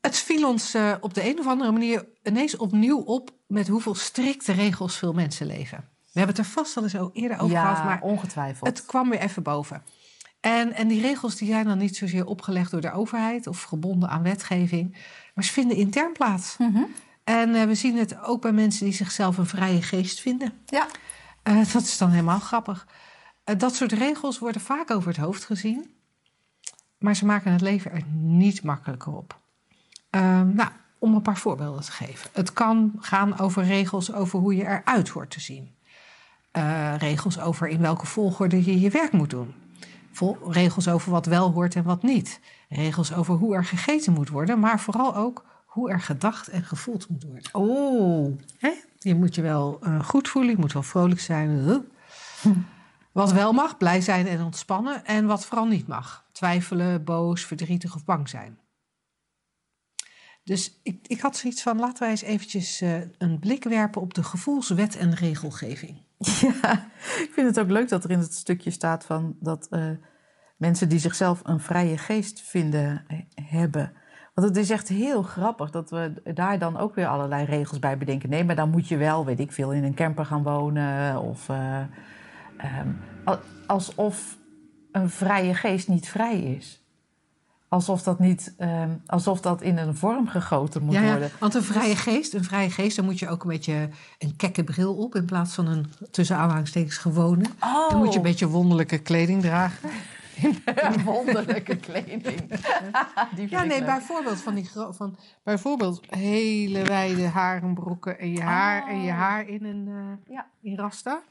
Het viel ons uh, op de een of andere manier ineens opnieuw op met hoeveel strikte regels veel mensen leven. We hebben het er vast al eens eerder over ja, gehad, maar ongetwijfeld. het kwam weer even boven. En, en die regels die zijn dan niet zozeer opgelegd door de overheid of gebonden aan wetgeving, maar ze vinden intern plaats. Mm -hmm. En uh, we zien het ook bij mensen die zichzelf een vrije geest vinden. Ja. Uh, dat is dan helemaal grappig. dat soort regels worden vaak over het hoofd gezien, maar ze maken het leven er niet makkelijker op. Uh, nou, om een paar voorbeelden te geven. Het kan gaan over regels over hoe je eruit hoort te zien. Uh, regels over in welke volgorde je je werk moet doen. Vol regels over wat wel hoort en wat niet. Regels over hoe er gegeten moet worden, maar vooral ook hoe er gedacht en gevoeld moet worden. Oh. Hè? Je moet je wel uh, goed voelen, je moet wel vrolijk zijn. Hm. Wat wel mag, blij zijn en ontspannen. En wat vooral niet mag. Twijfelen, boos, verdrietig of bang zijn. Dus ik, ik had zoiets van, laten wij eens eventjes uh, een blik werpen op de gevoelswet en regelgeving. Ja, ik vind het ook leuk dat er in het stukje staat van dat uh, mensen die zichzelf een vrije geest vinden hebben. Want het is echt heel grappig dat we daar dan ook weer allerlei regels bij bedenken. Nee, maar dan moet je wel, weet ik veel, in een camper gaan wonen. Of um, alsof een vrije geest niet vrij is. Alsof dat, niet, um, alsof dat in een vorm gegoten moet ja, ja, worden. Want een vrije geest, een vrije geest, dan moet je ook een beetje een kekke bril op in plaats van een tussen aanhalingstekens gewone. Oh. Dan moet je een beetje wonderlijke kleding dragen. wonderlijke kleding. Die ja, nee, bijvoorbeeld van die van bijvoorbeeld hele wijde harenbroeken en je haar Oh. en je haar in een uh, Ja. in rasta.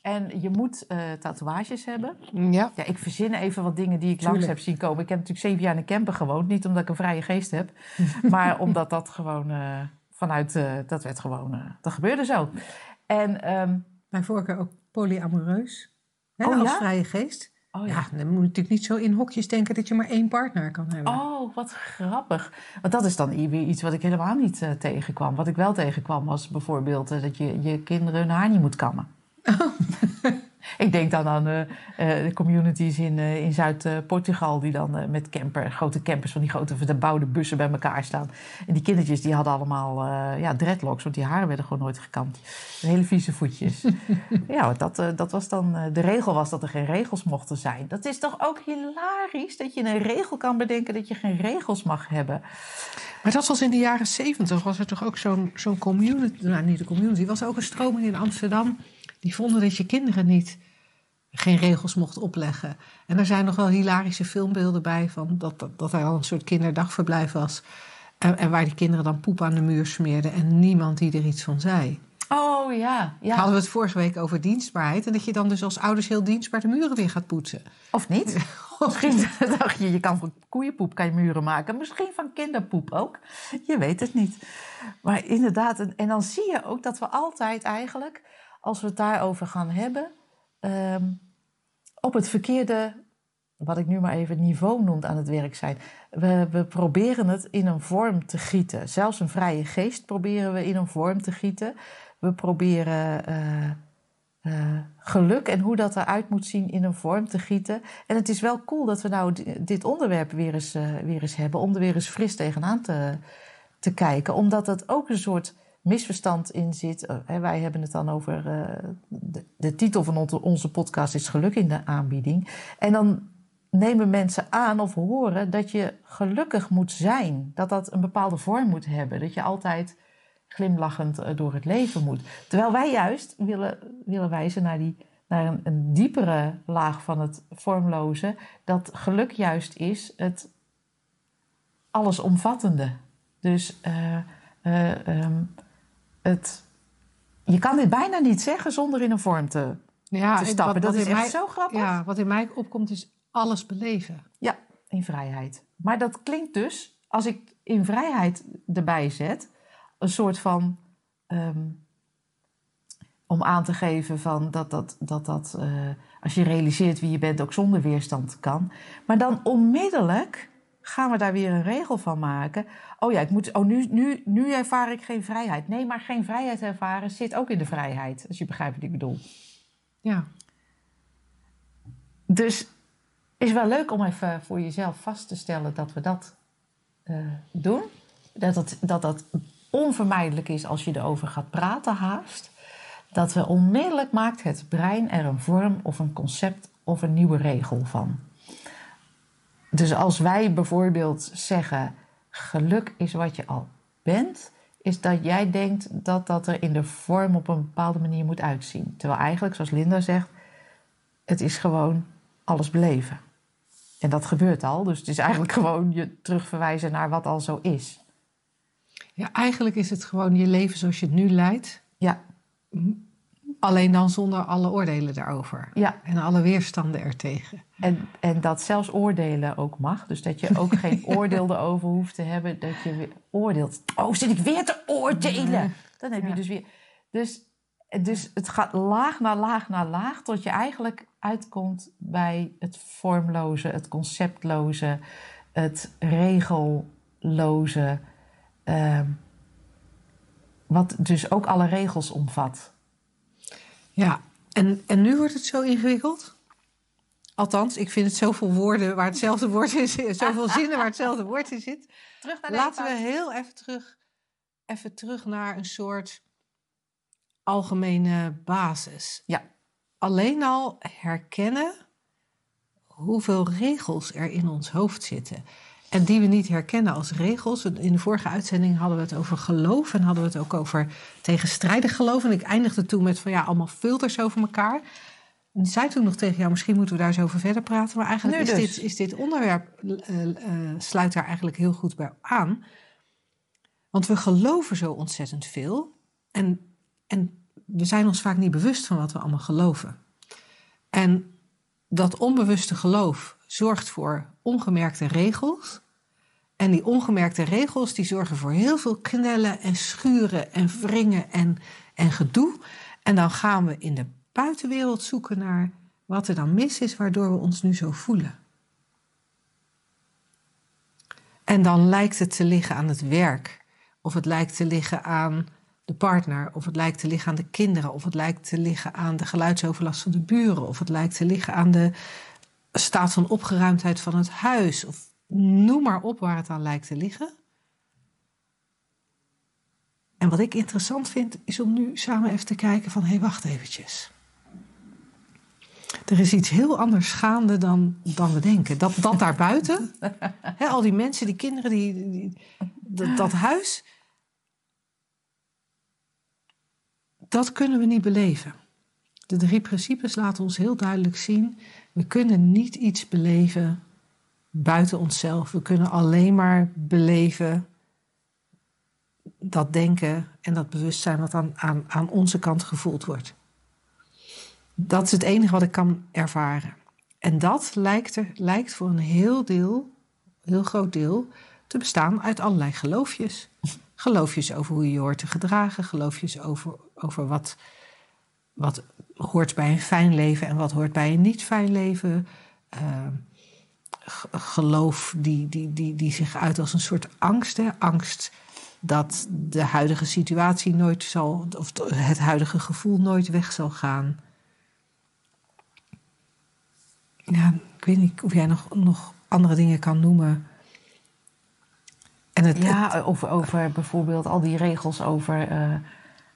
En je moet uh, tatoeages hebben. Ja. Ja, ik verzin even wat dingen die ik langs heb zien komen. Ik heb natuurlijk zeven jaar in een camper gewoond. Niet omdat ik een vrije geest heb. maar omdat dat gewoon uh, vanuit... Uh, dat werd gewoon... dat gebeurde zo. En... Um, Mijn voorkeur ook polyamoreus. Hè, Oh, als ja? vrije geest. oh Ja, dan moet je natuurlijk niet zo in hokjes denken dat je maar één partner kan hebben. Oh, wat grappig. Want dat is dan weer iets wat ik helemaal niet tegenkwam. Wat ik wel tegenkwam was bijvoorbeeld dat je je kinderen hun haar niet moet kammen. ik denk dan aan uh, de communities in, in Zuid-Portugal die dan met camper, grote campers van die grote verbouwde bussen bij elkaar staan. En die kindertjes die hadden allemaal ja, dreadlocks, want die haren werden gewoon nooit gekamd. Hele vieze voetjes. ja, dat, dat was dan, de regel was dat er geen regels mochten zijn. Dat is toch ook hilarisch dat je een regel kan bedenken dat je geen regels mag hebben. Maar dat was in de jaren zeventig, was er toch ook zo'n zo'n community, nou niet een community, was er ook een stroming in Amsterdam. Die vonden dat je kinderen niet geen regels mocht opleggen. En er zijn nog wel hilarische filmbeelden bij van dat, dat, dat er al een soort kinderdagverblijf was. En, en waar die kinderen dan poep aan de muur smeerden en niemand die er iets van zei. Oh ja, ja. Hadden we het vorige week over dienstbaarheid. En dat je dan dus als ouders heel dienstbaar de muren weer gaat poetsen. Of niet? Misschien dacht je, je kan van koeienpoep kan je muren maken. Misschien van kinderpoep ook. Je weet het niet. Maar inderdaad, en dan zie je ook dat we altijd eigenlijk, als we het daarover gaan hebben, um, op het verkeerde, wat ik nu maar even niveau noem, aan het werk zijn. We, we proberen het in een vorm te gieten. Zelfs een vrije geest proberen we in een vorm te gieten. We proberen uh, uh, geluk en hoe dat eruit moet zien in een vorm te gieten. En het is wel cool dat we nou dit onderwerp weer eens, uh, weer eens hebben, om er weer eens fris tegenaan te, te kijken. Omdat het ook een soort misverstand in zit. wij hebben het dan over. De, de, titel van onze, podcast is Geluk in de aanbieding. En dan nemen mensen aan of horen dat je gelukkig moet zijn. Dat dat een bepaalde vorm moet hebben. Dat je altijd glimlachend uh, door het leven moet. Terwijl wij juist willen, willen wijzen naar, die, naar een, diepere laag van het vormloze. Dat geluk juist is het allesomvattende. Dus um, het, je kan dit bijna niet zeggen zonder in een vorm te, ja, te stappen. Wat, dat is echt mij, zo grappig. Ja, wat in mij opkomt is alles beleven. Ja, in vrijheid. Maar dat klinkt dus, als ik in vrijheid erbij zet, een soort van um, om aan te geven van dat dat, dat, dat eh, als je realiseert wie je bent, ook zonder weerstand kan. Maar dan onmiddellijk gaan we daar weer een regel van maken. Oh ja, ik moet, oh, nu, nu, nu ervaar ik geen vrijheid. Nee, maar geen vrijheid ervaren zit ook in de vrijheid. Als je begrijpt wat ik bedoel. Ja. Dus is wel leuk om even voor jezelf vast te stellen dat we dat uh, doen. Dat, het, dat dat onvermijdelijk is als je erover gaat praten haast. Dat we onmiddellijk maakt het brein er een vorm of een concept of een nieuwe regel van. Dus als wij bijvoorbeeld zeggen: geluk is wat je al bent, is dat jij denkt dat dat er in de vorm op een bepaalde manier moet uitzien. Terwijl eigenlijk, zoals Linda zegt, het is gewoon alles beleven. En dat gebeurt al, dus het is eigenlijk gewoon je terugverwijzen naar wat al zo is. Ja, eigenlijk is het gewoon je leven zoals je het nu leidt. Ja. Alleen dan zonder alle oordelen daarover. Ja. En alle weerstanden ertegen. En, en dat zelfs oordelen ook mag. Dus dat je ook geen oordeel erover hoeft te hebben. Dat je weer oordeelt. Oh, zit ik weer te oordelen? Dan heb je Ja. dus weer... Dus, dus het gaat laag naar laag naar laag... tot je eigenlijk uitkomt bij het vormloze, het conceptloze... het regelloze... ehm, wat dus ook alle regels omvat. Ja, en, en nu wordt het zo ingewikkeld. Althans, ik vind het zoveel woorden waar hetzelfde woord in zit. Zoveel zinnen waar hetzelfde woord in zit. Terug naar Laten we heel even terug, even terug naar een soort algemene basis. Ja. Alleen al herkennen hoeveel regels er in ons hoofd zitten. En die we niet herkennen als regels. In de vorige uitzending hadden we het over geloof en hadden we het ook over tegenstrijdig geloof. En ik eindigde toen met van ja, allemaal filters over elkaar. En zei toen nog tegen jou, misschien moeten we daar eens over verder praten. Maar eigenlijk is, dus. dit, is dit onderwerp, eh, eh, sluit daar eigenlijk heel goed bij aan. Want we geloven zo ontzettend veel. En, en we zijn ons vaak niet bewust van wat we allemaal geloven. En dat onbewuste geloof zorgt voor ongemerkte regels. En die ongemerkte regels die zorgen voor heel veel knellen en schuren en wringen en, en gedoe. En dan gaan we in de buitenwereld zoeken naar wat er dan mis is, waardoor we ons nu zo voelen. En dan lijkt het te liggen aan het werk, of het lijkt te liggen aan de partner, of het lijkt te liggen aan de kinderen, of het lijkt te liggen aan de geluidsoverlast van de buren, of het lijkt te liggen aan de staat van opgeruimdheid van het huis, of noem maar op waar het aan lijkt te liggen. En wat ik interessant vind, is om nu samen even te kijken van, hé, hey, wacht eventjes. Er is iets heel anders gaande dan, dan we denken. Dat, dat daarbuiten, hè, al die mensen, die kinderen, die, die- dat, dat huis, dat kunnen we niet beleven. De drie principes laten ons heel duidelijk zien, we kunnen niet iets beleven buiten onszelf. We kunnen alleen maar beleven dat denken en dat bewustzijn wat aan, aan, aan onze kant gevoeld wordt. Dat is het enige wat ik kan ervaren. En dat lijkt, er, lijkt voor een heel deel, heel groot deel, te bestaan uit allerlei geloofjes. Geloofjes over hoe je je hoort te gedragen, geloofjes over, over wat, wat hoort bij een fijn leven en wat hoort bij een niet fijn leven. Uh, geloof die, die, die, die zich uit als een soort angst. Hè? Angst dat de huidige situatie nooit zal, of het huidige gevoel nooit weg zal gaan. Ja, ik weet niet of jij nog, nog andere dingen kan noemen. En het, ja, het, over, over bijvoorbeeld al die regels over. Uh, uh,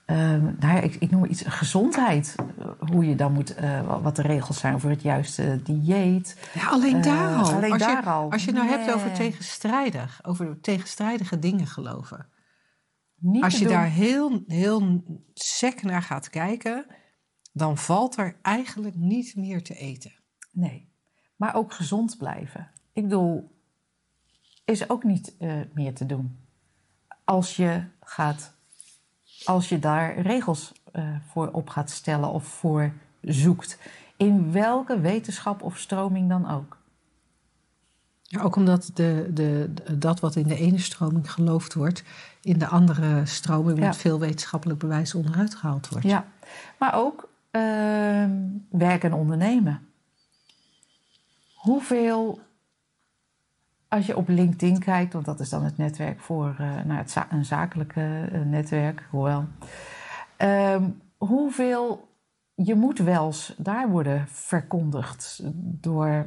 nou ja, ik, ik noem iets gezondheid. Hoe je dan moet, uh, wat de regels zijn over het juiste dieet. Ja, alleen daar al. alleen als daar je, al. Als je nou nee. hebt over tegenstrijdig, over tegenstrijdige dingen geloven. Niet als je doen. daar heel, heel sec naar gaat kijken, dan valt er eigenlijk niet meer te eten. Nee, maar ook gezond blijven. Ik bedoel, is ook niet uh, meer te doen. Als je gaat, als je daar regels uh, voor op gaat stellen of voor zoekt. In welke wetenschap of stroming dan ook. Ja, ook omdat de, de, dat wat in de ene stroming geloofd wordt, in de andere stroming Ja. met veel wetenschappelijk bewijs onderuit gehaald wordt. Ja, maar ook ehm, werken en ondernemen. Hoeveel, als je op LinkedIn kijkt, want dat is dan het netwerk voor eh, nou, het een zakelijke eh, netwerk, hoewel. Ehm, hoeveel je moet wels daar worden verkondigd door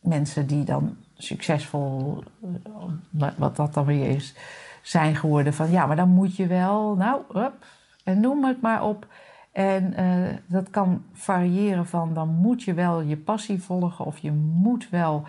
mensen die dan succesvol, eh, wat- dat dan weer is, zijn geworden. Van ja, maar dan moet je wel, nou, en noem het maar op. En dat kan variëren van dan moet je wel je passie volgen of je moet wel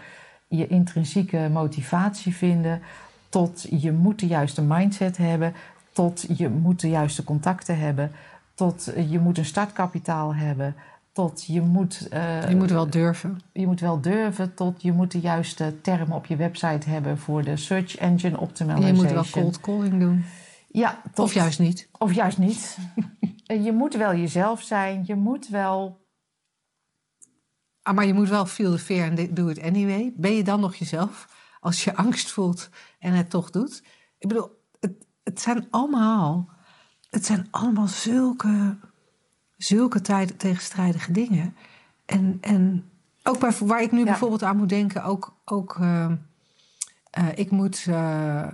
je intrinsieke motivatie vinden. Tot je moet de juiste mindset hebben. Tot je moet de juiste contacten hebben. Tot je moet een startkapitaal hebben. Tot je moet, eh, Je moet wel durven. je moet wel durven. Tot je moet de juiste termen op je website hebben voor de search engine En optimization. je moet wel cold calling doen. Ja, tot- Of juist niet. of juist niet. Je moet wel jezelf zijn. Je moet wel. Ah, maar je moet wel feel the fear en do it anyway. Ben je dan nog jezelf als je angst voelt en het toch doet? Ik bedoel, het, het zijn allemaal, het zijn allemaal zulke, zulke tijd, tegenstrijdige dingen. En, en ook bij, waar ik nu Ja. bijvoorbeeld aan moet denken, ook, ook eh, eh, ik moet, eh,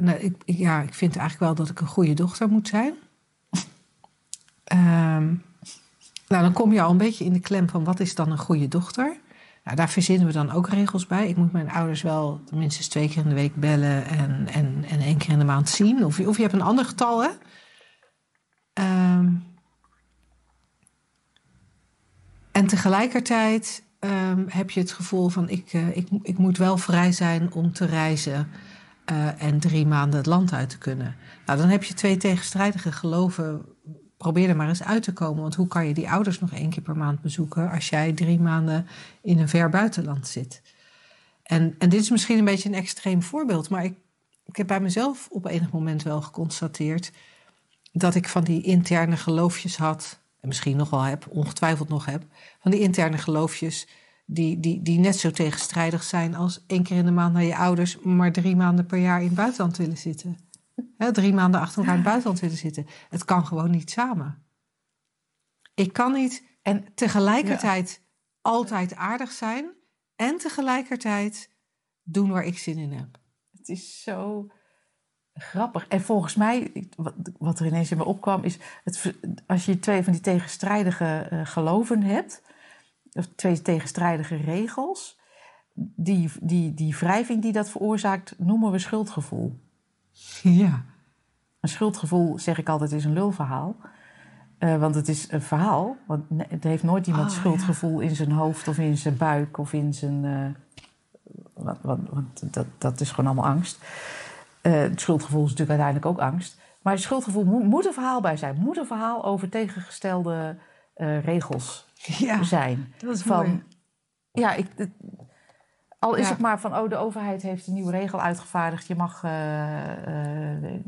nou, ik, ja, ik vind eigenlijk wel dat ik een goede dochter moet zijn. Ehm, nou, dan kom je al een beetje in de klem van wat is dan een goede dochter? Nou, daar verzinnen we dan ook regels bij. Ik moet mijn ouders wel minstens twee keer in de week bellen en, en, en één keer in de maand zien. Of, je- of je hebt een ander getal, hè? Ehm, en tegelijkertijd ehm, heb je het gevoel van ik, eh, ik, ik moet wel vrij zijn om te reizen eh, en drie maanden het land uit te kunnen. Nou, dan heb je twee tegenstrijdige geloven. Probeer er maar eens uit te komen. Want hoe kan je die ouders nog één keer per maand bezoeken als jij drie maanden in een ver buitenland zit? En, en dit is misschien een beetje een extreem voorbeeld, maar ik, ik heb bij mezelf op enig moment wel geconstateerd dat ik van die interne geloofjes had, en misschien nog wel heb, ongetwijfeld nog heb, van die interne geloofjes die, die, die net zo tegenstrijdig zijn als één keer in de maand naar je ouders, maar drie maanden per jaar in het buitenland willen zitten. Hè, drie maanden achter elkaar in het buitenland willen zitten. Het kan gewoon niet samen. Ik kan niet En tegelijkertijd altijd aardig zijn en tegelijkertijd doen waar ik zin in heb. het is zo grappig. En volgens mij, wat, er ineens in me opkwam, is het, als je twee van die tegenstrijdige eh, geloven hebt, of twee tegenstrijdige regels, die, die, die wrijving die dat veroorzaakt, noemen we schuldgevoel. Ja. Een schuldgevoel, zeg ik altijd, is een lulverhaal. Eh, want het is een verhaal. Want het heeft nooit iemand Oh, schuldgevoel in zijn hoofd of in zijn buik of in zijn. eh, want dat, dat is gewoon allemaal angst. Eh, het schuldgevoel is natuurlijk uiteindelijk ook angst. Maar het schuldgevoel moet, moet een verhaal bij zijn. Moet een verhaal over tegengestelde regels Ja, zijn. dat is Van, mooi. ja, ik, al is Ja. het maar van, oh, de overheid heeft een nieuwe regel uitgevaardigd. Je mag eh, eh,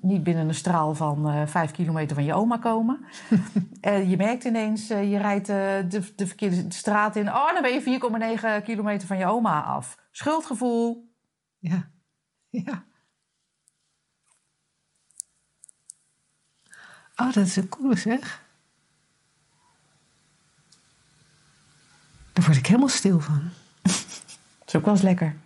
niet binnen een straal van eh, vijf kilometer van je oma komen. en je merkt ineens, je rijdt de, de verkeerde straat in. Oh, dan ben je 4,9 kilometer van je oma af. Schuldgevoel. Ja. Ja. Oh, dat is een coole zeg. Daar word ik helemaal stil van. Is ook wel eens lekker.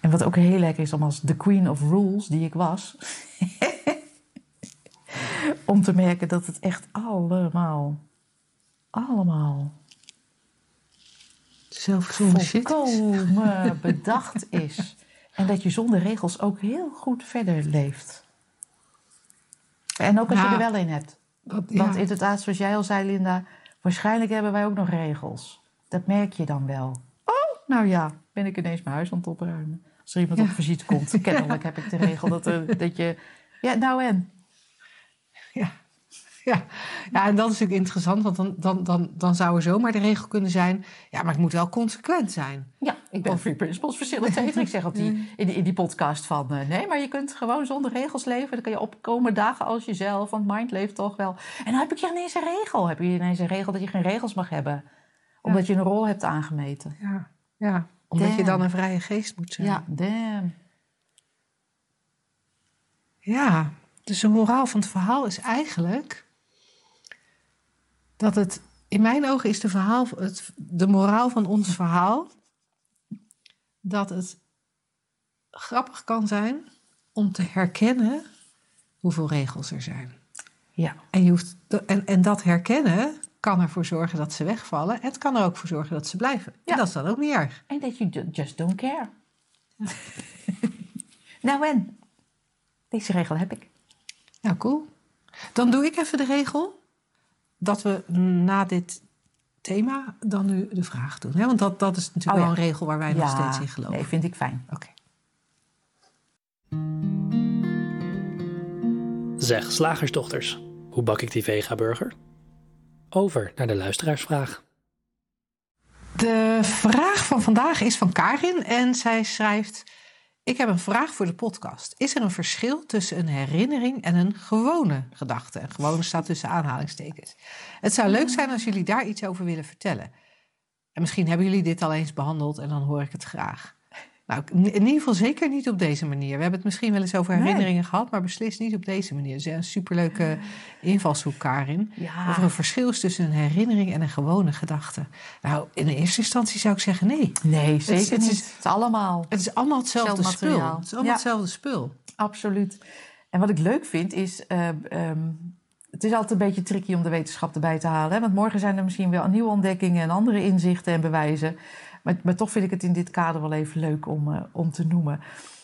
En wat ook heel lekker is om als de queen of rules die ik was... om te merken dat het echt allemaal, allemaal shit. volkomen bedacht is. En dat je zonder regels ook heel goed verder leeft. En ook als je er wel in hebt. Dat, ja. Want inderdaad, zoals jij al zei, Linda, waarschijnlijk hebben wij ook nog regels. Dat merk je dan wel. Oh, nou ja, ben ik ineens mijn huis aan het opruimen. Als er iemand Ja. op visite komt, kennelijk heb ik de regel dat, er, dat je... Ja, nou en? Ja. Ja. ja, en dat is natuurlijk interessant, want dan, dan, dan, dan zou er zomaar de regel kunnen zijn... ja, maar het moet wel consequent zijn. Ja, ik ben Free Principles Facilitator. Ik zeg op die, in, die, in die podcast van... eh, nee, maar je kunt gewoon zonder regels leven. Dan kan je opkomen dagen als jezelf, want mind leeft toch wel. En dan heb ik je ineens een regel. Heb je ineens een regel dat je geen regels mag hebben. Omdat je een rol hebt aangemeten. Ja, ja. omdat je dan een vrije geest moet zijn. Ja, damn. Ja, dus de moraal van het verhaal is eigenlijk dat het, in mijn ogen is de, verhaal, het, de moraal van ons verhaal dat het grappig kan zijn om te herkennen hoeveel regels er zijn. Ja. En, je hoeft, en, en dat herkennen kan ervoor zorgen dat ze wegvallen. En het kan er ook voor zorgen dat ze blijven. Ja. En dat is dan ook niet erg. En dat ju- just don't care. nou en? Deze regel heb ik. Ja, cool. Dan doe ik even de regel dat we na dit thema dan nu de vraag doen. Hè? Want dat, dat is natuurlijk Oh, wel ja. een regel waar wij nog steeds in geloven. Nee, vind ik fijn. Oké. Zeg, slagersdochters, hoe bak ik die vega-burger? Over naar de luisteraarsvraag. De vraag van vandaag is van Karin en zij schrijft... Ik heb een vraag voor de podcast. Is er een verschil tussen een herinnering en een gewone gedachte? En gewone staat tussen aanhalingstekens. Het zou leuk zijn als jullie daar iets over willen vertellen. En misschien hebben jullie dit al eens behandeld en dan hoor ik het graag. Nou, in ieder geval zeker niet op deze manier. We hebben het misschien wel eens over Nee. herinneringen gehad, maar beslist niet op deze manier. Dus een superleuke invalshoek, Karin. Ja. Of er een verschil is tussen een herinnering en een gewone gedachte. Nou, in eerste instantie zou ik zeggen nee. Nee, zeker het niet. is- Het is allemaal Het is allemaal hetzelfde spul. Het is allemaal Ja. hetzelfde spul. Absoluut. En wat ik leuk vind is. eh, ehm, het is altijd een beetje tricky om de wetenschap erbij te halen. Hè? Want morgen zijn er misschien wel nieuwe ontdekkingen en andere inzichten en bewijzen. Maar, maar toch vind ik het in dit kader wel even leuk om, eh, om te noemen.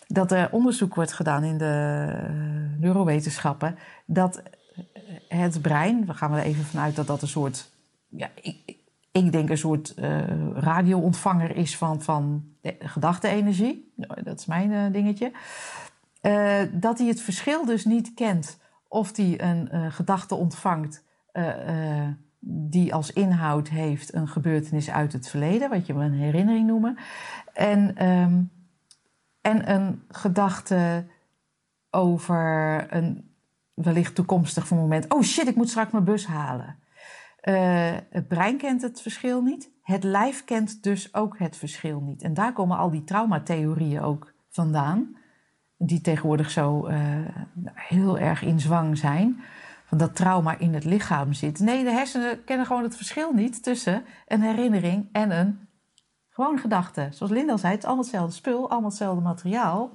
Dat er onderzoek wordt gedaan in de eh, neurowetenschappen. Dat het brein, we gaan er even vanuit dat dat een soort. Ja, ik, ik- denk een soort eh radioontvanger is van, van gedachte-energie. Nou, Dat is mijn eh, dingetje. Eh, dat hij het verschil dus niet kent of hij een eh, gedachte ontvangt eh, eh, die als inhoud heeft een gebeurtenis uit het verleden, wat je een herinnering noemen, en, ehm, en een gedachte over een wellicht toekomstig moment. Oh shit, ik moet straks mijn bus halen. Eh, het brein kent het verschil niet. Het lijf kent dus ook het verschil niet. En daar komen al die traumatheorieën ook vandaan. Die tegenwoordig zo eh, heel erg in zwang zijn. Dat trauma in het lichaam zit. Nee, de hersenen kennen gewoon het verschil niet tussen een herinnering en een gewoon gedachte. Zoals Linda zei, het is allemaal hetzelfde spul, allemaal hetzelfde materiaal.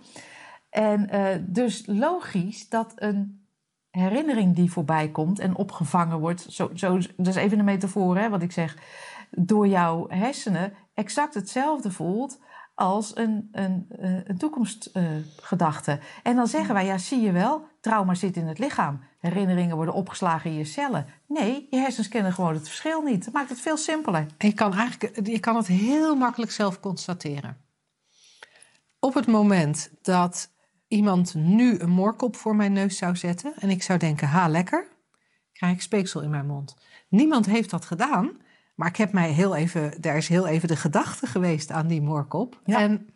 En eh, dus logisch dat een herinnering die voorbij komt en opgevangen wordt, zo, zo, dat is even een metafoor hè, wat ik zeg, door jouw hersenen exact hetzelfde voelt als een, een, eh, een toekomstgedachte. en dan zeggen wij, ja zie je wel, trauma zit in het lichaam. Herinneringen worden opgeslagen in je cellen. Nee, je hersens kennen gewoon het verschil niet. Dat maakt het veel simpeler. En je kan, eigenlijk, je kan het heel makkelijk zelf constateren. Op het moment dat iemand nu een moorkop voor mijn neus zou zetten en ik zou denken, ha, lekker, krijg ik speeksel in mijn mond. Niemand heeft dat gedaan, maar ik heb mij heel even, daar is heel even de gedachte geweest aan die moorkop. Ja. En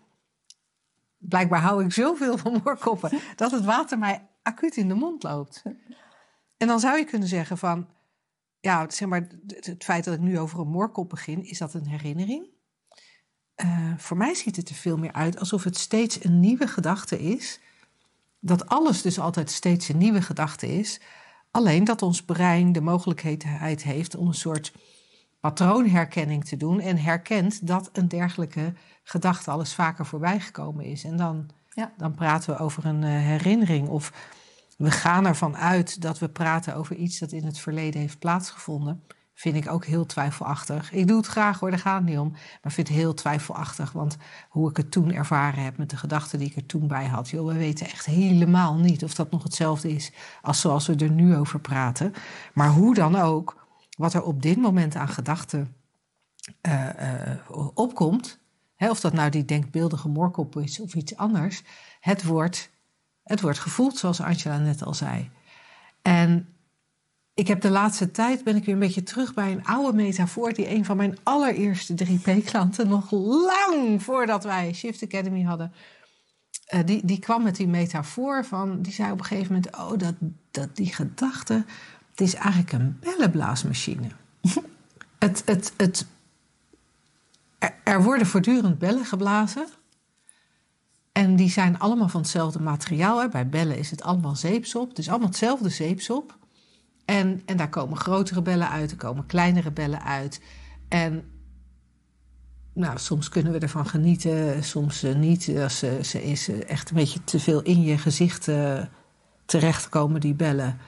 blijkbaar hou ik zoveel van moorkoppen dat het water mij acuut in de mond loopt. En dan zou je kunnen zeggen van, ja, zeg maar, het het feit dat ik nu over een moorkop begin, is dat een herinnering? Eh, voor mij ziet het er veel meer uit alsof het steeds een nieuwe gedachte is. Dat alles dus altijd steeds een nieuwe gedachte is. Alleen dat ons brein de mogelijkheid heeft om een soort patroonherkenning te doen. En herkent dat een dergelijke gedachte al eens vaker voorbij gekomen is. En dan, Ja. dan praten we over een eh, herinnering. Of we gaan ervan uit dat we praten over iets dat in het verleden heeft plaatsgevonden. Vind ik ook heel twijfelachtig. Ik doe het graag hoor, daar gaat het niet om. Maar vind het heel twijfelachtig. Want hoe ik het toen ervaren heb met de gedachten die ik er toen bij had. Joh, we weten echt helemaal niet of dat nog hetzelfde is als zoals we er nu over praten. Maar hoe dan ook, wat er op dit moment aan gedachten eh, eh, opkomt. Hè, of dat nou die denkbeeldige moorkop is of iets anders. Het wordt, het wordt gevoeld, zoals Angela net al zei. En ik heb de laatste tijd ben ik weer een beetje terug bij een oude metafoor die een van mijn allereerste 3P-klanten nog lang voordat wij Shift Academy hadden, eh, die, die kwam met die metafoor van, die zei op een gegeven moment, oh dat, dat die gedachte, het is eigenlijk een bellenblaasmachine. het, het, het er, er worden voortdurend bellen geblazen. En die zijn allemaal van hetzelfde materiaal. Hè. Bij bellen is het allemaal zeepsop. Het is allemaal hetzelfde zeepsop. En, en daar komen grotere bellen uit, er komen kleinere bellen uit. En nou, soms kunnen we ervan genieten, soms eh, niet. Als ze, ze is eh, echt een beetje te veel in je gezicht eh, terechtkomen, die bellen.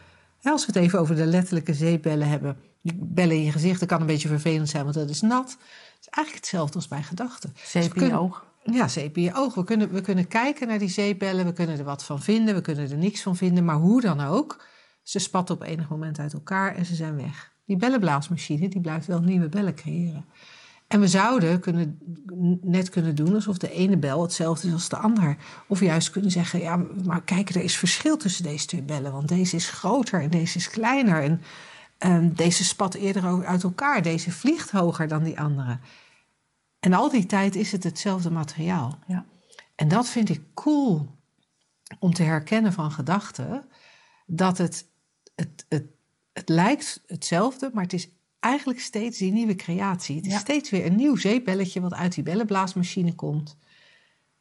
Als we het even over de letterlijke zeepbellen hebben. Die bellen in je gezicht, dat kan een beetje vervelend zijn, want dat is nat. Het is eigenlijk hetzelfde als bij gedachten. Zeep in je oog. Ja, zeep in je oog. We kunnen, we kunnen kijken naar die zeepbellen, we kunnen er wat van vinden, we kunnen er niks van vinden. Maar hoe dan ook, ze spatten op enig moment uit elkaar en ze zijn weg. Die bellenblaasmachine die blijft wel nieuwe bellen creëren. En we zouden kunnen, net kunnen doen alsof de ene bel hetzelfde is als de ander. Of juist kunnen zeggen, ja, maar kijk, er is verschil tussen deze twee bellen. Want deze is groter en deze is kleiner. En ehm, deze spat eerder uit elkaar. Deze vliegt hoger dan die andere. En al die tijd is het hetzelfde materiaal. Ja. En dat vind ik cool om te herkennen van gedachten. Dat het, het, het, het lijkt hetzelfde, maar het is eigenlijk steeds die nieuwe creatie. Het is Ja. steeds weer een nieuw zeepbelletje wat uit die bellenblaasmachine komt.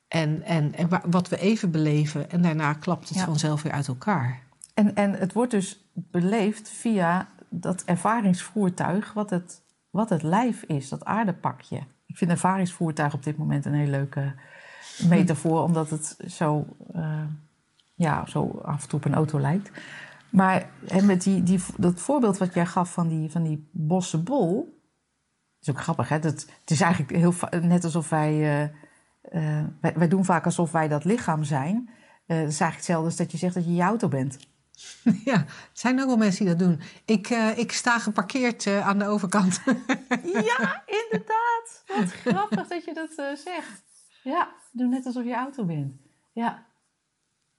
En, en, en wa- wat we even beleven en daarna klapt het Ja. vanzelf weer uit elkaar. En, en het wordt dus beleefd via dat ervaringsvoertuig wat het, wat het lijf is, dat aardepakje. Ik vind ervaringsvoertuig op dit moment een hele leuke metafoor, omdat het zo, eh, ja, zo af en toe op een auto lijkt. Maar en met die, die, dat voorbeeld wat jij gaf van die, van die bossenbol, is ook grappig, hè? Dat, het is eigenlijk heel, net alsof wij, eh, eh, wij... Wij doen vaak alsof wij dat lichaam zijn. Eh dat is eigenlijk hetzelfde als dat je zegt dat je je auto bent. Ja, er zijn ook wel mensen die dat doen. Ik, ik sta geparkeerd aan de overkant. Ja, inderdaad. Wat grappig dat je dat zegt. Ja, doe net alsof je auto bent. Ja.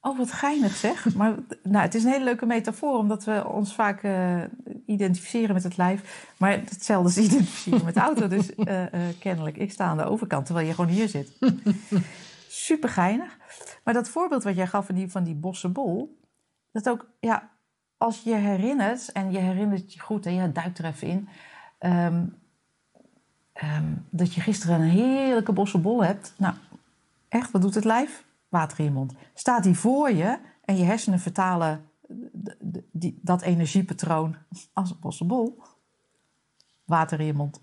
Oh, wat geinig zeg. Maar nou, het is een hele leuke metafoor, omdat we ons vaak eh, identificeren met het lijf. Maar hetzelfde is identificeren met de auto. Dus eh, eh, kennelijk, ik sta aan de overkant, terwijl je gewoon hier zit. Super geinig. Maar dat voorbeeld wat jij gaf van die, van die bossenbol, dat ook, ja, als je herinnert, en je herinnert je goed en je duikt er even in, ehm, ehm, dat je gisteren een heerlijke bossenbol hebt. Nou, echt, wat doet het lijf? Water in je mond. Staat die voor je en je hersenen vertalen die, dat energiepatroon als een bossenbol. Water in je mond.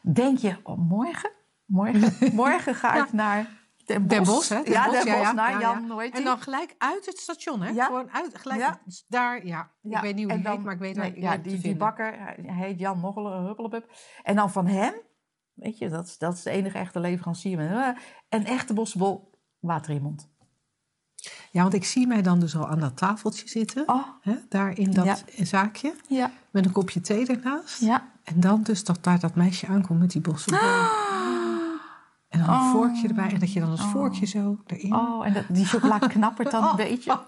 Denk je, oh, morgen? Morgen, morgen ga ik naar Den Bosch. Den Bosch, hè? Den ja, Bosch, Den Bosch, naar ja, Jan, ja. En dan gelijk uit het station, hè? Ja. Gewoon uit, gelijk Ja. daar, ja. Ik weet niet hoe dan- heet, maar ik weet nee, waar ja, die, bakker, hij heet Jan Noggelen, huppelepup. En dan van hem, weet je, dat is, dat is de enige echte leverancier. Eh, een echte bossenbol, water in je mond. Ja, want ik zie mij dan dus al aan dat tafeltje zitten. Oh, Hè, daar in dat Ja. zaakje. ja, Met een kopje thee ernaast. ja. En dan dus dat daar dat meisje aankomt met die bossenbol. En dan een Oh. vorkje erbij. En dat je dan als vorkje zo erin... Oh, en dat, die chocola knappert dan een beetje.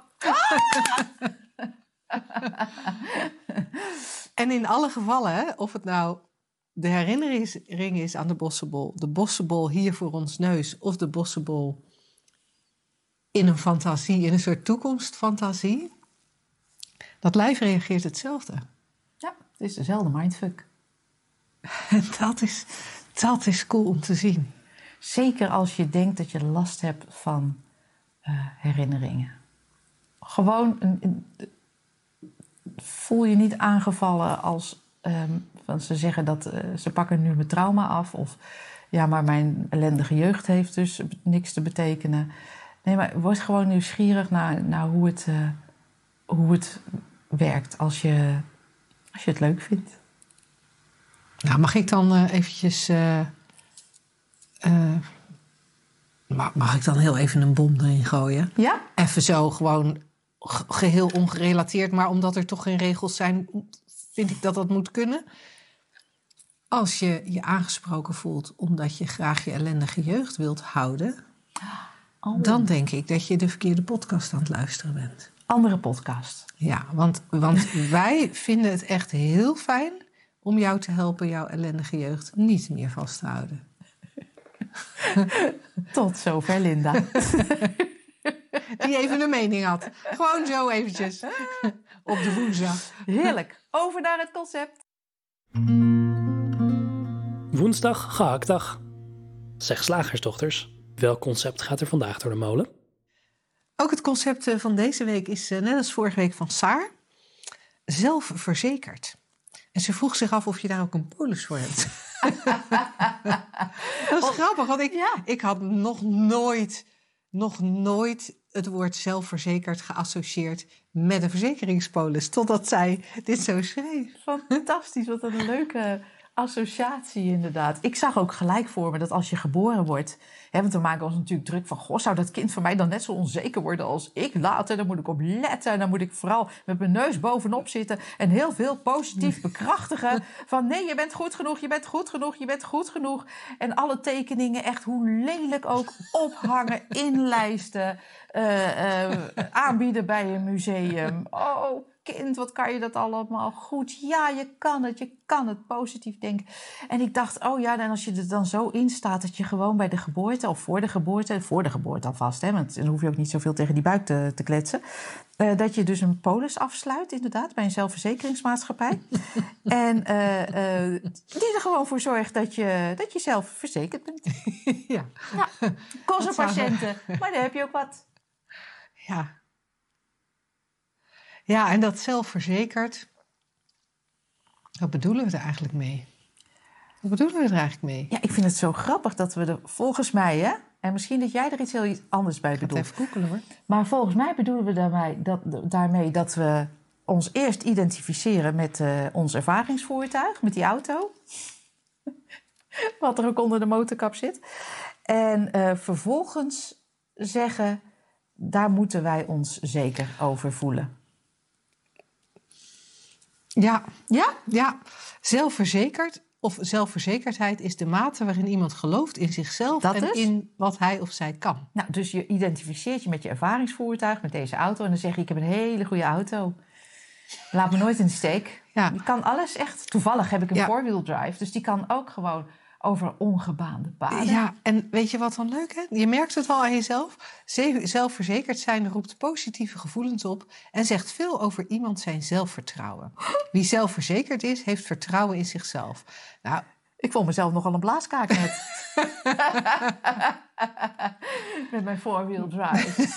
En in alle gevallen, of het nou de herinnering is aan de bossenbol... de bossenbol hier voor ons neus... of de bossenbol in een fantasie, in een soort toekomstfantasie... dat lijf reageert hetzelfde. Ja, het is dezelfde mindfuck. En dat is, dat is cool om te zien. Zeker als je denkt dat je last hebt van eh, herinneringen. Gewoon, een, een- voel je niet aangevallen als ehm, van ze zeggen dat eh, ze pakken nu mijn trauma af. Of ja, maar mijn ellendige jeugd heeft dus niks te betekenen. Nee, maar word gewoon nieuwsgierig naar, naar hoe, het, eh, hoe het werkt als je, als je het leuk vindt. Nou, mag ik dan eh, eventjes... eh, ma- mag ik dan heel even een bom erin gooien? Ja? Even zo gewoon ge- geheel ongerelateerd, maar omdat er toch geen regels zijn, vind ik dat dat moet kunnen. Als je je aangesproken voelt omdat je graag je ellendige jeugd wilt houden, Oh. dan denk ik dat je de verkeerde podcast aan het luisteren bent. Andere podcast. Ja, want, want wij vinden het echt heel fijn om jou te helpen jouw ellendige jeugd niet meer vast te houden. Tot zover, Linda. Die even een mening had. Gewoon zo eventjes op de woensdag. Heerlijk. Over naar het concept. Woensdag gehaktdag. Zeg slagersdochters, welk concept gaat er vandaag door de molen? Ook het concept eh, van deze week is, eh, net als vorige week van Saar, zelfverzekerd. En ze vroeg zich af of je daar ook een polis voor hebt. dat is grappig, want ik, Ja. ik had nog nooit, nog nooit het woord zelfverzekerd geassocieerd met een verzekeringspolis. Totdat zij dit zo schreef. Fantastisch, wat een leuke associatie inderdaad. Ik zag ook gelijk voor me dat als je geboren wordt... Hè, want we maken ons natuurlijk druk van... Goh, zou dat kind van mij dan net zo onzeker worden als ik later? Dan moet ik op letten en dan moet ik vooral met mijn neus bovenop zitten... en heel veel positief bekrachtigen van... nee, je bent goed genoeg, je bent goed genoeg, je bent goed genoeg. En alle tekeningen echt hoe lelijk ook ophangen, inlijsten... eh, eh, aanbieden bij een museum. Oh, kind, wat kan je dat allemaal goed? Ja, je kan het, je kan het positief denken. En ik dacht, oh ja, en als je er dan zo in staat dat je gewoon bij de geboorte of voor de geboorte, voor de geboorte alvast, hè, want dan hoef je ook niet zoveel tegen die buik te, te kletsen, eh, dat je dus een polis afsluit, inderdaad, bij een zelfverzekeringsmaatschappij. en eh, eh, die er gewoon voor zorgt dat je, dat je zelf verzekerd bent. ja. Ja, kost patiënten, maar daar heb je ook wat. Ja. Ja, en dat zelfverzekerd. Wat bedoelen we er eigenlijk mee? Wat bedoelen we er eigenlijk mee? Ja, ik vind het zo grappig dat we er volgens mij, hè, en misschien dat jij er iets heel iets anders bij Ik ga het bedoelt. even googelen hoor. Maar volgens mij bedoelen we daarmee dat, daarmee dat we ons eerst identificeren met eh, ons ervaringsvoertuig, met die auto. Wat er ook onder de motorkap zit. En eh, vervolgens zeggen, daar moeten wij ons zeker over voelen. Ja, Ja? ja, zelfverzekerd of zelfverzekerdheid is de mate waarin iemand gelooft in zichzelf Dat en is? in wat hij of zij kan. Nou, dus je identificeert je met je ervaringsvoertuig, met deze auto. En dan zeg je, ik heb een hele goede auto. Laat me nooit in de steek. Ja. Die kan alles echt. Toevallig heb ik een Ja. four-wheel drive. Dus die kan ook gewoon over ongebaande paden. Ja, en weet je wat dan leuk is? Je merkt het wel aan jezelf. Ze- Zelfverzekerd zijn roept positieve gevoelens op en zegt veel over iemand zijn zelfvertrouwen. Wie zelfverzekerd is, heeft vertrouwen in zichzelf. Nou, Ik vond mezelf nogal een blaaskaak net. Met mijn four-wheel drive.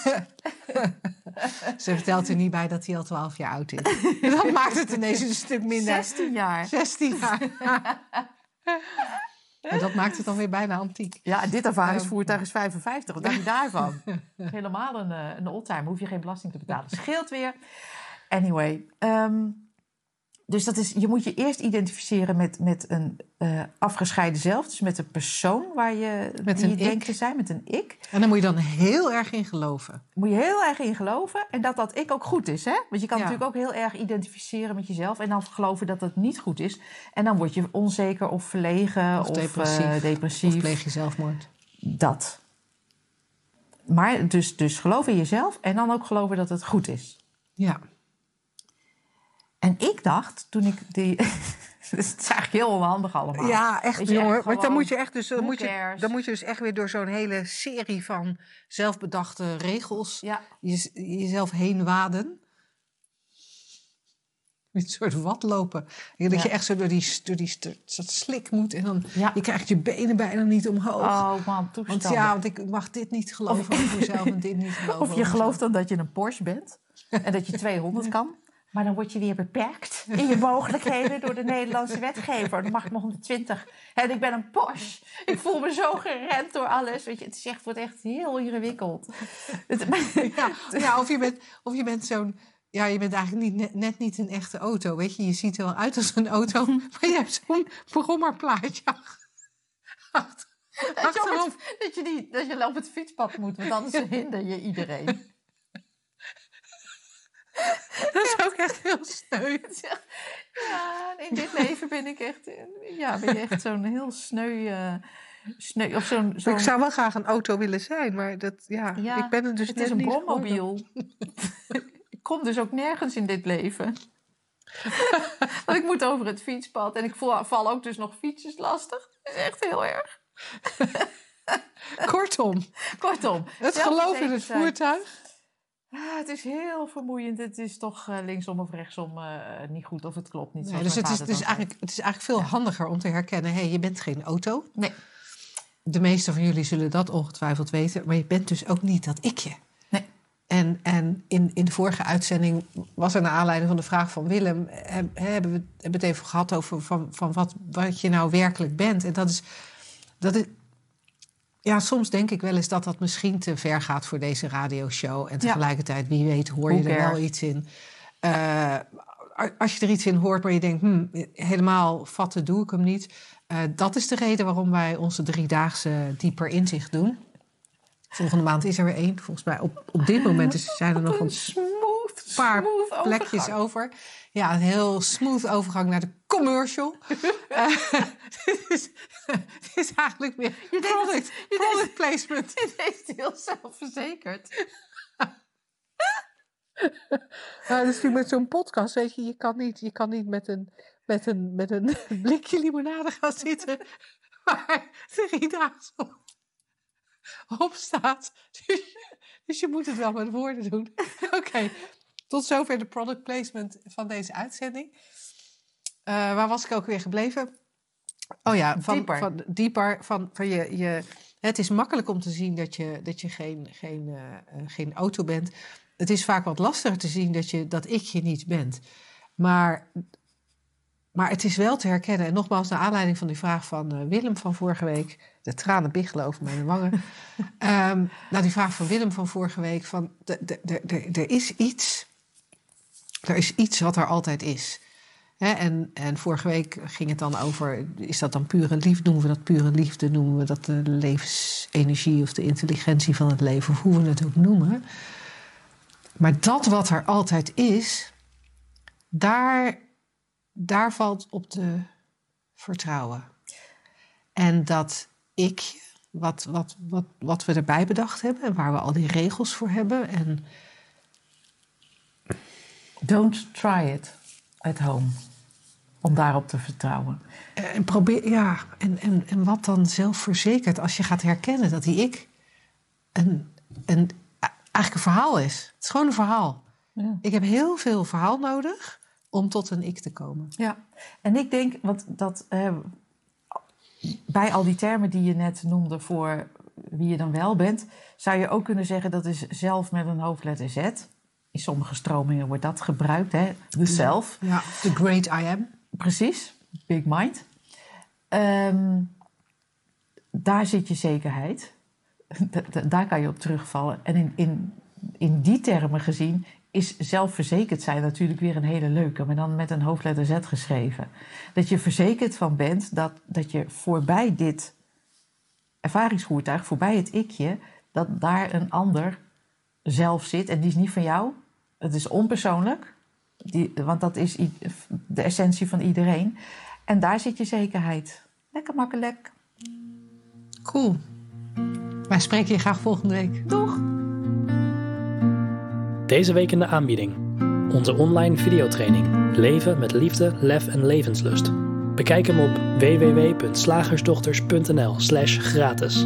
ze vertelt er niet bij dat hij al 12 jaar oud is. Dat maakt het ineens een stuk minder. 16 jaar. 16 jaar. En dat maakt het dan weer bijna antiek. Ja, dit ervaringsvoertuig is 55. Wat dacht je daarvan? Helemaal een, eh, een oldtimer. Hoef je geen belasting te betalen. Scheelt weer. Anyway. ehm, dus dat is, je moet je eerst identificeren met, met een eh, afgescheiden zelf. Dus met een persoon waar je, Met die je denkt te zijn. Met een ik. En daar moet je dan heel erg in geloven. moet je heel erg in geloven. En dat dat ik ook goed is. Hè? Want je kan Ja. natuurlijk ook heel erg identificeren met jezelf. En dan geloven dat het niet goed is. En dan word je onzeker of verlegen. Of Of, depressief. eh, depressief. Of pleeg je zelfmoord. Dat. Maar dus, dus geloof in jezelf. En dan ook geloven dat het goed is. Ja. En ik dacht, toen ik die... dus het is eigenlijk heel onhandig allemaal. Ja, echt jongen. Want dan moet je echt dus dan moet je, dan moet je dus echt weer door zo'n hele serie van zelfbedachte regels Ja. je, jezelf heen waden. Een soort wat lopen. Dat Ja. je echt zo door die, door die dat slik moet en dan Ja. je krijgt je benen bijna niet omhoog. Oh man, want toestanden. ja, want ik mag dit niet geloven over mezelf en dit niet geloven Of je gelooft dan dat je een Porsche bent. En dat je 200 kan. Maar dan word je weer beperkt in je mogelijkheden door de Nederlandse wetgever. Dan mag ik maar 120. En ik ben een Porsche. Ik voel me zo geremd door alles. Weet je, het is echt, wordt echt heel ingewikkeld. Ja, ja, of je bent, of je bent zo'n. Ja, je bent eigenlijk niet, net, niet een echte auto. Weet je, je ziet er wel uit als een auto, maar je hebt zo'n brommerplaatje achter. Dat je, het, dat, je die, dat je op het fietspad moet, want anders hinder je iedereen. Dat is ook echt heel sneu. Ja, in dit leven ben ik echt, ja, ben je echt zo'n heel sneu, eh, sneu of zo'n, zo'n Ik zou wel graag een auto willen zijn, maar dat, ja, Ja, ik ben het dus het net is een brommobiel. ik kom dus ook nergens in dit leven. Want ik moet over het fietspad en ik val, val ook dus nog fietsjes lastig. Dat is echt heel erg. Kortom, Kortom. het geloof in het voertuig. Ah, het is heel vermoeiend. Het is toch eh, linksom of rechtsom eh, niet goed of het klopt niet. Nee, dus het is, het, is eigenlijk, het is eigenlijk veel handiger om te herkennen: hé, hey, je bent geen auto. Nee. de meeste van jullie zullen dat ongetwijfeld weten, maar je bent dus ook niet dat ikje. Nee. En, en in, in de vorige uitzending was er naar aanleiding van de vraag van Willem, heb- hebben we hebben het even gehad over van, van wat, wat je nou werkelijk bent. En dat is, dat is, ja, soms denk ik wel eens dat dat misschien te ver gaat voor deze radioshow. En tegelijkertijd, wie weet, hoor je er wel iets in. Eh, als je er iets in hoort waar je denkt, hm, helemaal vatten doe ik hem niet. Eh, dat is de reden waarom wij onze driedaagse dieper inzicht doen. Volgende maand is er weer één. Volgens mij op, op dit moment is, zijn er nog een smooth, paar smooth plekjes over. Ja, een heel smooth overgang naar de commercial. Het is, het is eigenlijk meer deed het- product, je deed placement. Het is heel zelfverzekerd. Nou, dat is natuurlijk met zo'n podcast, weet je, je kan niet, je kan niet met, een, met, een, met een blikje limonade gaan zitten waar drie dagen op, op staat. Dus, dus je moet het wel met woorden doen. Oké, tot zover de product placement van deze uitzending. Eh, waar was ik ook weer gebleven? Oh ja, van Dieper. Van, dieper van, van je, je, het is makkelijk om te zien dat je, dat je geen, geen, eh, eh, geen auto bent. Het is vaak wat lastiger te zien dat, je, dat ik je niet bent. Maar, maar het is wel te herkennen. En nogmaals, naar aanleiding van die vraag van Willem van vorige week. De tranen biggelen over mijn wangen. Nou, die vraag van Willem van vorige week. Van, de- de- de- de- er is iets. Er is iets wat er altijd is. En, en vorige week ging het dan over, is dat dan pure liefde? Noemen we dat pure liefde? Noemen we dat de levensenergie of de intelligentie van het leven? Of hoe we het ook noemen. Maar dat wat er altijd is, daar, daar valt op te vertrouwen. En dat ik, wat, wat, wat, wat we erbij bedacht hebben... en waar we al die regels voor hebben... en Don't try it at home. Om daarop te vertrouwen. En probeer, ja, en, en, en wat dan zelfverzekerd als je gaat herkennen dat die ik een, een, eigenlijk een verhaal is. Het is gewoon een verhaal. Ja. Ik heb heel veel verhaal nodig om tot een ik te komen. Ja, en ik denk, want dat eh, bij al die termen die je net noemde voor wie je dan wel bent, zou je ook kunnen zeggen dat is zelf met een hoofdletter Z. In sommige stromingen wordt dat gebruikt, hè? De zelf. Ja, the great I am. Precies, big mind. Ehm, daar zit je zekerheid. Da- da- daar kan je op terugvallen. En in, in, in die termen gezien is zelfverzekerd zijn natuurlijk weer een hele leuke, maar dan met een hoofdletter Z geschreven. Dat je verzekerd van bent dat, dat je voorbij dit ervaringsvoertuig, voorbij het ikje, dat daar een ander zelf zit en die is niet van jou. Het is onpersoonlijk, die, want dat is de essentie van iedereen. En daar zit je zekerheid. Lekker makkelijk. Cool. Wij spreken je graag volgende week. Doeg! Deze week in de aanbieding. Onze online videotraining Leven met liefde, lef en levenslust. Bekijk hem op www.slagersdochters.nl slash gratis.